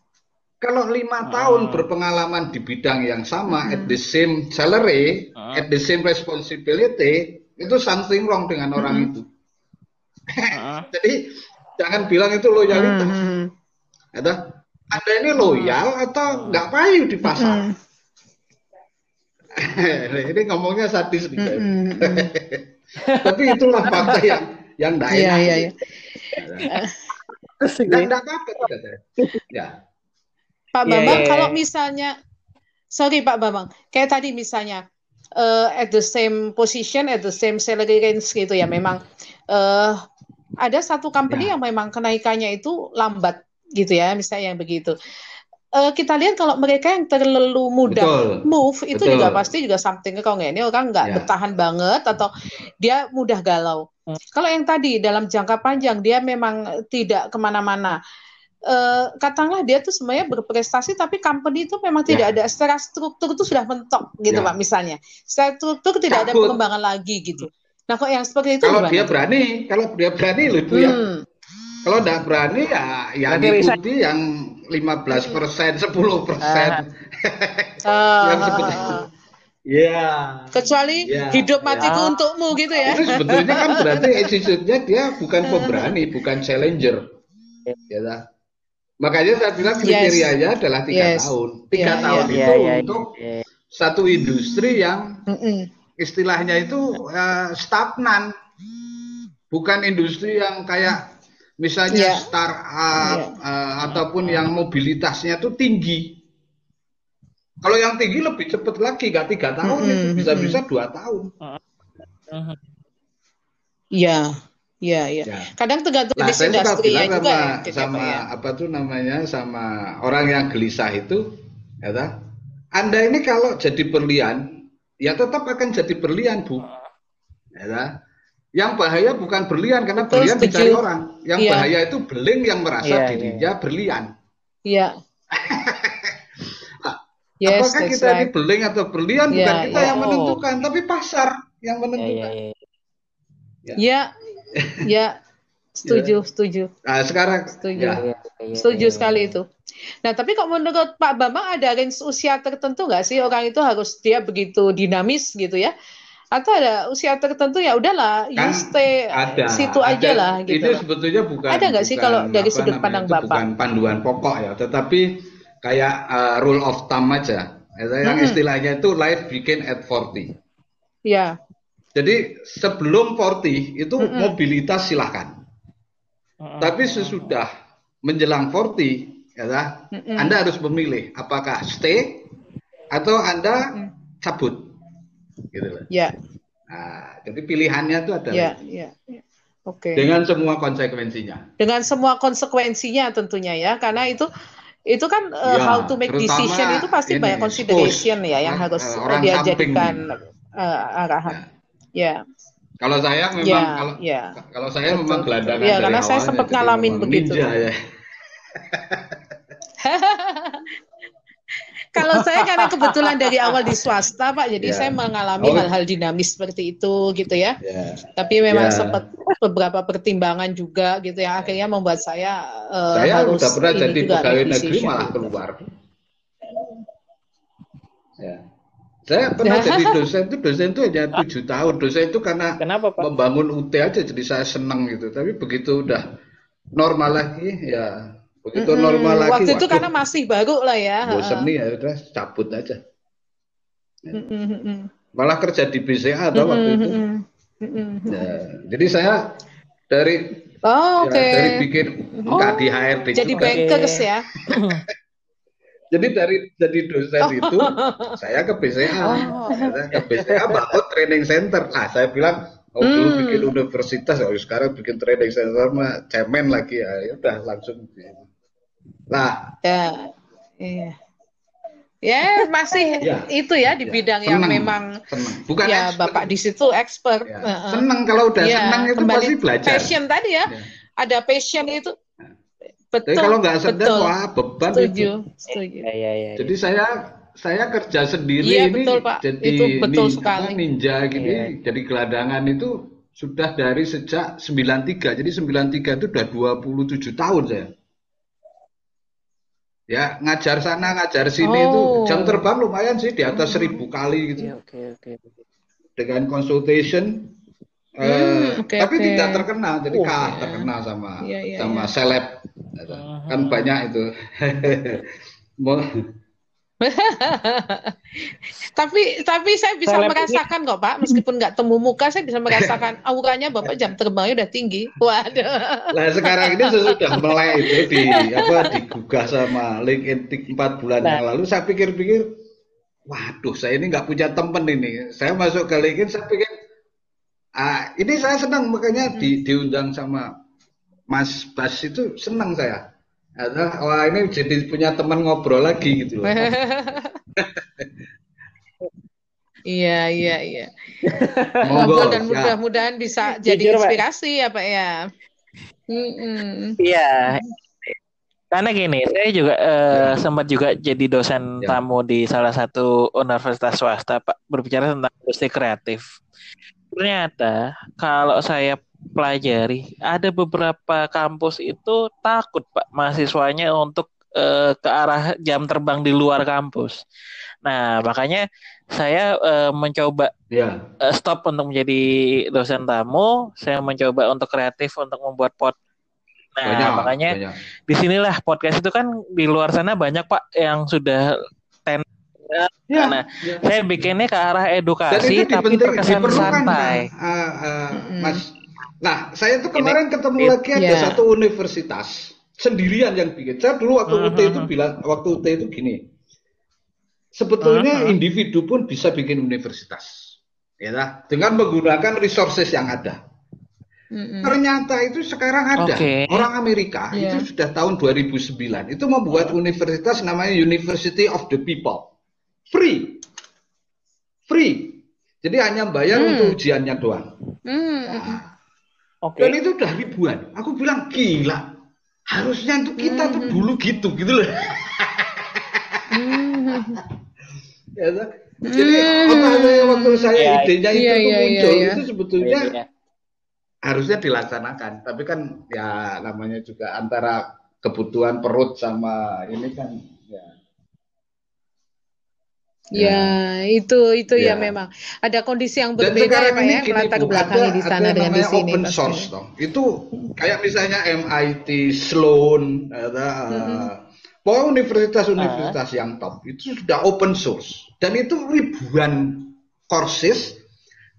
Kalau lima Ah. tahun berpengalaman di bidang yang sama, at the same salary, Ah. at the same responsibility, itu something wrong dengan orang itu. Ah. *laughs* Jadi jangan bilang itu loyalitas. Mm-mm. Ya toh. Anda ini loyal atau nggak payu di pasar? *laughs* Ini ngomongnya sadis nih. *laughs* Tapi itulah fakta yang yang tidak Iya, enak. iya, iya. Nggak apa-apa tidak ada. Ya. Pak Iya, Bambang, iya, kalau iya. misalnya, sorry Pak Bambang, kayak tadi misalnya eh, at the same position, at the same salary range gitu ya, memang eh, ada satu company Ya. yang memang kenaikannya itu lambat gitu ya, misalnya yang begitu. Eh, kita lihat kalau mereka yang terlalu mudah Betul. move itu Betul. juga pasti juga something kalau nggak ini orang nggak Ya. bertahan banget atau dia mudah galau. Hmm. Kalau yang tadi dalam jangka panjang dia memang tidak ke mana-mana. Eh, katakanlah dia tuh sebenarnya berprestasi tapi company itu memang tidak Ya. ada secara struktur itu sudah mentok gitu Ya. Pak misalnya. Secara struktur tidak ada Cabut. pengembangan lagi gitu. Nah kok yang seperti itu Kalau gimana? dia berani, kalau dia berani loh itu ya. Hmm. Kalau tidak berani ya ya Berarti resign. ikuti yang 15 persen, 10 persen. *laughs* Ah, Yang seperti itu. ah. Ya. Kecuali Ya, hidup matiku ya. untukmu gitu ya. Itu sebetulnya kan berarti *laughs* attitude-nya dia bukan pemberani, bukan challenger. Ya. Makanya saya bilang Yes. kriterianya adalah tiga Yes. tahun. Tiga Iya, tahun Iya, itu iya, untuk iya. satu industri yang istilahnya itu eh, stagnan, bukan industri yang kayak misalnya Iya. startup eh, ataupun yang mobilitasnya itu tinggi. Kalau yang tinggi lebih cepat lagi, nggak tiga tahun Mm-mm, itu bisa-bisa dua tahun. Ah. Iya, iya, iya. Ya. Kadang tergantung Nah, jenis saya suka bilang juga sama, ya, ya, sama ya. apa tuh namanya sama orang yang gelisah itu, ya toh, Anda ini kalau jadi berlian, ya tetap akan jadi berlian, Bu. Ya toh. Yang bahaya bukan berlian karena Betul, berlian setuju. dicari orang. Yang Iya. bahaya itu beling yang merasa Iya, dirinya berlian. Iya. *laughs* Yes, Apakah kita ini right. beling atau berlian Iya, bukan kita iya. yang menentukan, tapi pasar yang Iya, menentukan. iya, iya. Ya, ya, setuju, setuju, Nah, sekarang setuju. ya, Setuju sekali itu. Nah, tapi kok menurut Pak Bambang ada range usia tertentu nggak sih orang itu harus dia begitu dinamis gitu ya? Atau ada usia tertentu ya udahlah, you Kan stay ada situ aja ada. lah gitu. Ini sebetulnya bukan Ada nggak sih kalau dari sudut pandang itu Bapak? Bukan panduan pokok ya, tetapi kayak uh, rule of thumb aja. Itu Yang Mm-mm. istilahnya itu life begin at 40. Ya, Jadi sebelum 40 itu Mm-mm. mobilitas silahkan. Ah, Tapi sesudah menjelang 40, ya dah, Mm-mm. Anda harus memilih apakah stay atau Anda Mm. cabut. Gitu loh. ya, Nah, jadi pilihannya itu adalah ya, ya. ya. Oke. dengan semua konsekuensinya. Dengan semua konsekuensinya tentunya ya, karena itu itu kan uh, Ya, how to make decision itu pasti ini, banyak consideration ya yang orang- harus eh, uh, orang dia samping. jadikan uh, arahan. Ya, Kalau saya memang ya, kalau ya. kalau saya Betul, memang gelandangan Iya, dari karena saya sempat ngalamin begitu. ninja ya. *laughs* Kalau saya karena kebetulan dari awal di swasta Pak, jadi Ya. saya mengalami Oh. hal-hal dinamis seperti itu gitu ya. Ya. Tapi memang Ya. sempat beberapa pertimbangan juga gitu yang akhirnya membuat saya eh, Saya harus udah pernah jadi pegawai negeri malah keluar. Ya. Saya pernah jadi *laughs* dosen itu dosen itu hanya tujuh tahun. Dosen itu karena Kenapa Pak? membangun UT aja jadi saya senang gitu. Tapi begitu udah normal lagi ya begitu Mm-mm. normal lagi Waktu itu waduh, karena masih baru lah ya. bosen nih ya udah cabut aja. Mm-mm. Malah kerja di BCA atau waktu Mm-mm, itu. Mm-mm. Ya, jadi saya dari Oh, ya, oke. dari bikin Oh, di HRD Jadi juga. bankers ya. *laughs* *laughs* Jadi dari jadi dosen *laughs* itu saya ke BCA, Oh. saya ke BCA bangun training center. Ah saya bilang oh dulu Hmm. bikin universitas, oh sekarang bikin training center mah cemen lagi ya, ya udah langsung. Nah Ya. Iya. Ya, masih Ya. itu ya di Ya, bidang yang seneng, memang seneng. Bukan ya expert. Bapak di situ expert. Ya, seneng kalau udah Iya, seneng itu kembali pasti belajar. Passion tadi ya. Ya. Ada passion itu. Tapi Betul. kalau nggak seneng betul. wah beban Setuju, itu. setuju. Ya, ya, ya. Jadi saya saya kerja sendiri Iya, ini betul, Pak. jadi Itu betul nin- sekali. ninja gini, Iya. jadi gelandangan itu sudah dari sejak 93. Jadi 93 itu udah 27 tahun saya. Ya, ngajar sana, ngajar sini itu Oh. jam terbang lumayan sih di atas seribu kali gitu Iya, Oke, oke, oke. dengan consultation. Hmm, eh, oke, tapi oke. tidak terkenal, jadi Oh, kalah iya. terkenal sama Iya, iya, sama iya. seleb. Kan banyak itu. *laughs* Tapi tapi saya bisa Seleb ini- merasakan kok Pak, meskipun nggak temu muka, saya bisa merasakan *laughs* auranya Bapak jam terbangnya udah tinggi. Waduh. Nah sekarang ini sesudah melek itu di apa digugah sama LinkedIn 4 bulan yang lalu saya pikir-pikir waduh saya ini nggak punya temen ini saya masuk ke LinkedIn saya pikir ah ini saya senang makanya di, diundang sama Mas Bas itu senang saya Ada, wah ini jadi punya teman ngobrol lagi gitu loh *laughs* Iya iya iya. *laughs* monggo Ngobrol dan ya. mudah-mudahan bisa Jujur, jadi Pak. inspirasi ya Pak ya. Iya. Karena gini, saya juga eh, sempat juga jadi dosen Ya. tamu di salah satu universitas swasta, Pak, berbicara tentang industri kreatif. Ternyata kalau saya pelajari, ada beberapa kampus itu takut, Pak, mahasiswanya untuk eh, ke arah jam terbang di luar kampus. Nah, makanya saya eh, mencoba ya eh, stop untuk menjadi dosen tamu, saya mencoba untuk kreatif untuk membuat pot. Nah, banyak makanya banyak. di sinilah podcast itu kan di luar sana banyak pak yang sudah ten. Ya, Nah, ya. saya bikinnya ke arah edukasi itu tapi terkesan diperlukan, santai. Nah, ah, ah, Mm-mm. Mas. Nah, saya tuh kemarin ketemu ini- lagi ada ya. satu universitas sendirian yang bikin. Saya dulu waktu UT itu bilang, waktu UT itu gini. Sebetulnya Mhm. individu pun bisa bikin universitas, ya lah, dengan menggunakan resources yang ada. Mm-mm. Ternyata itu sekarang ada Oke. orang Amerika Iya. itu sudah tahun 2009 itu membuat universitas namanya University of the People, free, free. Jadi hanya bayar Hmm. untuk ujiannya doang. Mm-mm. Nah, Oke. Dan itu udah ribuan. Aku bilang gila. Harusnya untuk kita tuh Hmm. dulu gitu gitu loh. Mm. *laughs* Ya, toh? Jadi Hmm. apa namanya waktu saya Iya, idenya itu tuh iya, muncul iya, iya. itu sebetulnya Iya. harusnya dilaksanakan. Tapi kan ya namanya juga antara kebutuhan perut sama ini kan ya. Ya, itu itu ya. Ya. memang ada kondisi yang berbeda ya Pak ini ya, melatar belakangi di sana ada dengan di sini. open source toh. Itu kayak misalnya MIT, Sloan, ada Mm-mm. pokoknya universitas-universitas yang top itu sudah open source dan itu ribuan courses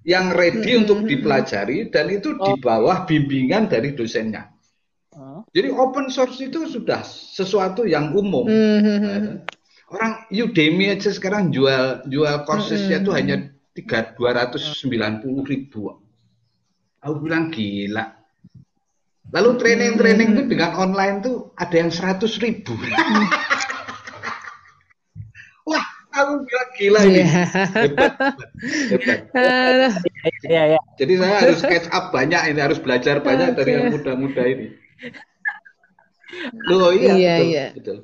yang ready Mm-mm. untuk dipelajari dan itu di bawah bimbingan dari dosennya. Hmm. Jadi open source itu sudah sesuatu yang umum. Mhm. Orang Udemy aja sekarang jual jual coursesnya itu Mm-mm. hanya tiga dua ratus sembilan puluh ribu. Aku bilang gila. Lalu training-training itu dengan online tuh ada yang seratus ribu. *laughs* Wah, aku bilang gila ini. Iya. Hebat, hebat, hebat. *laughs* Iya, iya. Jadi saya harus catch up banyak ini, harus belajar banyak dari yang muda-muda ini. Loh iya, Iya, betul, iya. betul.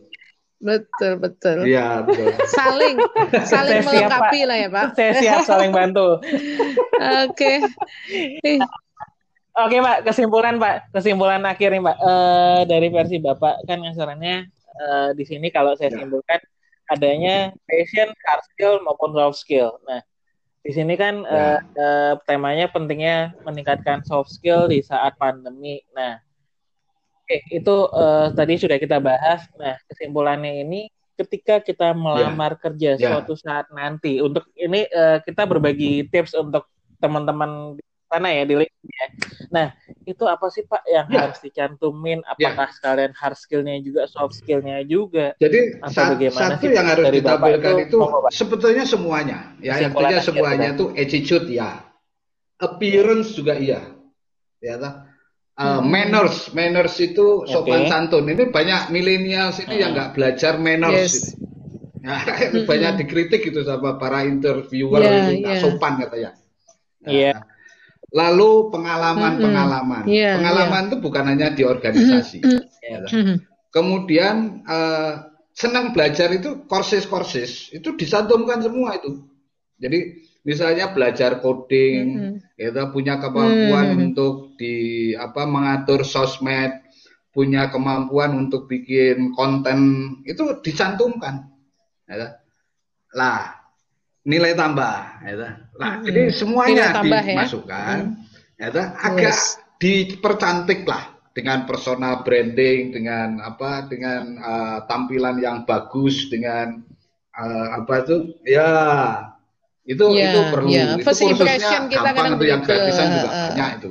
Betul, betul. Iya, betul. Saling saling Saya siap, melengkapi Pak. lah ya, Pak. Saya siap saling bantu. Oke. Ih, Oke Pak, kesimpulan Pak, kesimpulan akhir nih Pak Eh, dari versi Bapak kan asarannya eh, di sini kalau saya Ya. simpulkan adanya passion, hard skill maupun soft skill. Nah di sini kan eh, temanya pentingnya meningkatkan soft skill di saat pandemi. Nah oke itu eh, tadi sudah kita bahas. Nah kesimpulannya ini ketika kita melamar kerja Ya. suatu saat nanti untuk ini eh, kita berbagi tips untuk teman-teman di sana ya di LinkedIn ya. Nah, itu apa sih Pak yang Ya. harus dicantumin? Apakah sekalian hard skill-nya juga, soft skill-nya juga? Jadi Atau sa- bagaimana satu sih yang harus ditampilkan itu, itu, sebetulnya semuanya. Ya, artinya semuanya Pak. itu attitude ya. Appearance juga iya. Ya? Uh, manners, manners itu sopan Oke. santun. Ini banyak milenial ini yang nggak belajar manners. Yes. ini. Nah, *laughs* itu banyak dikritik itu sama para interviewer Ya, itu nggak ya. sopan katanya. Nah, Iya. Lalu pengalaman-pengalaman. Iya, pengalaman itu bukan hanya di organisasi. Ya? Mhm. Kemudian eh, senang belajar itu courses-courses itu disantumkan semua itu. Jadi misalnya belajar coding, kita punya kemampuan Hmm. untuk di apa mengatur sosmed, punya kemampuan untuk bikin konten itu dicantumkan. Ya. Lah nilai tambah, ya. Lah Hmm. ini semuanya Nilai tambah ya. dimasukkan, ya. agak Yes. dipercantik lah dengan personal branding, dengan apa, dengan eh, tampilan yang bagus, dengan eh, apa itu, ya itu Ya, itu perlu. ya. Itu First kursusnya impression kita gampang itu yang gratisan juga eh. banyak itu.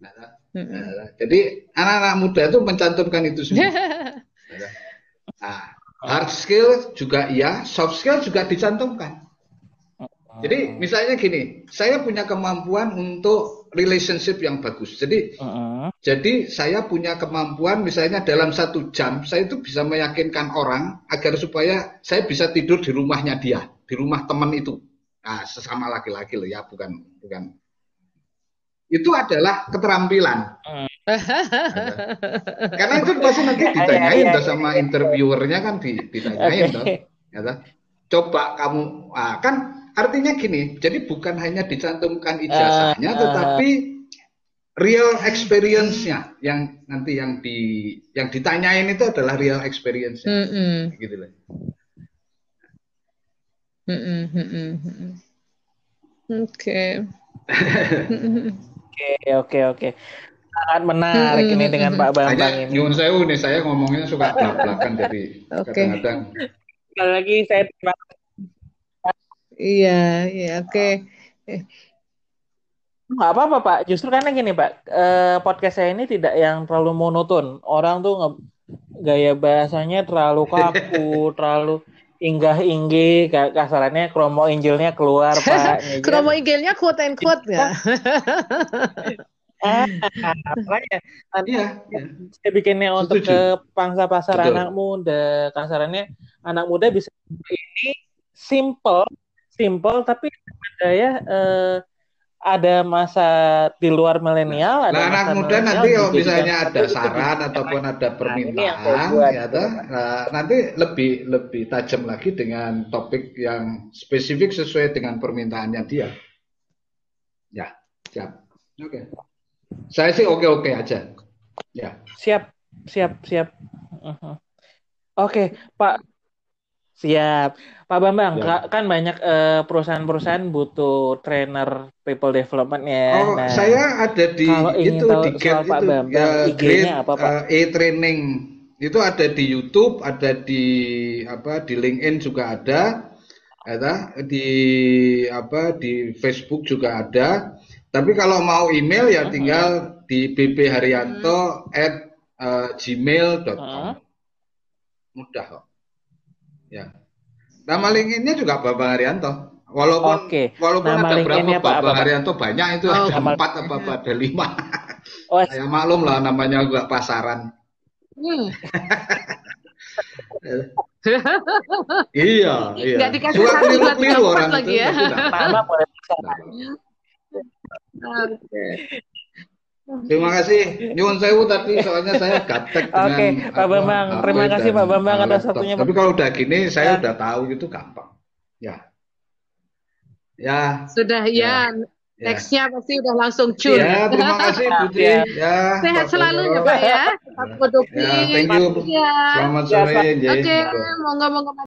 Nah, nah, jadi anak-anak muda itu mencantumkan itu semua. *laughs* Nah, hard skill juga iya, soft skill juga dicantumkan. Jadi misalnya gini, saya punya kemampuan untuk relationship yang bagus. Jadi Heeh. jadi saya punya kemampuan misalnya dalam satu jam saya itu bisa meyakinkan orang agar supaya saya bisa tidur di rumahnya dia, di rumah teman itu. Nah, sesama laki-laki loh ya, bukan bukan. Itu adalah keterampilan. *laughs* Karena itu pasti nanti Ya, ditanyain ya, ya, tuh sama interviewernya kan di- ditanyain toh. Ya toh. Coba kamu, ah, kan artinya gini, jadi bukan hanya dicantumkan ijazahnya, Eh, eh. tetapi real experience-nya yang nanti yang di yang ditanyain itu adalah real experience-nya, Mhm. gitu loh. Oke. *laughs* Oke, oke, oke. Sangat menarik ini dengan Pak Bambang Hanya ini. nyun sewu nih, saya ngomongnya suka belak-belakan jadi Oke. kadang-kadang Sekali lagi saya terima Iya, iya, oke. Nggak apa-apa Pak, justru karena gini Pak, eh, podcast saya ini tidak yang terlalu monoton. Orang tuh nge- gaya bahasanya terlalu kaku, *laughs* terlalu inggah-inggih, kayak kasarannya kromo injilnya keluar *laughs* Pak. Ya? Kromo inggilnya quote and quote *laughs* ya. Ah, nanti Iya, iya. saya bikinnya untuk Setuju. ke pangsa pasar Betul. anak muda. Kasarannya anak muda bisa ini simple, simple tapi gaya eh, ada masa di luar milenial, ada Nah, anak muda nanti kalau dijadikan misalnya ada saran ataupun ada Nah, permintaan, buat, ya gitu, toh, nah, nanti lebih lebih tajam lagi dengan topik yang spesifik sesuai dengan permintaannya dia. Ya, siap. Oke. Saya sih oke-oke aja. Ya. Siap, siap, siap. Mhm. Oke, Pak. Siap. Pak Bambang, Ya. ka- kan banyak eh, perusahaan-perusahaan butuh trainer people development ya. Oh, Nah, saya ada di kalau ingin itu tahu di soal Pak itu Bambang, ya, IG-nya apa, Pak? eh, e-training. Itu ada di YouTube, ada di apa di LinkedIn juga ada. Ada di apa di Facebook juga ada. Tapi kalau mau email ya tinggal di bbharyanto at eh. Mhm. Mudah kok. Ya. Nama LinkedIn-nya juga Bambang Haryanto. Walaupun Oke. walaupun Nama ada berapa LinkedIn-nya Pak Bambang apa, Pak? Haryanto banyak itu Oh, ada nama- empat apa ada lima. Oh, Saya maklum lah namanya juga pasaran. Hmm. *laughs* iya, iya. Nggak dikasih satu, keliru-keliru empat orang lagi itu. ya. Mama boleh Oke. Terima kasih. Nyuwun sewu tadi soalnya saya gaptek dengan Oke, Pak Bambang. Terima kasih, Pak Bambang, atas waktunya, Tapi kalau udah gini saya Ya. udah tahu itu gampang. Ya. Ya, Sudah ya. ya. Nextnya pasti udah langsung cun. Ya, terima kasih *laughs* Putri. Ya. Ya, Sehat selalu ya. Pak ya. Tetap. Ya, thank you. Ya. Selamat Ya, sore. Oke, monggo monggo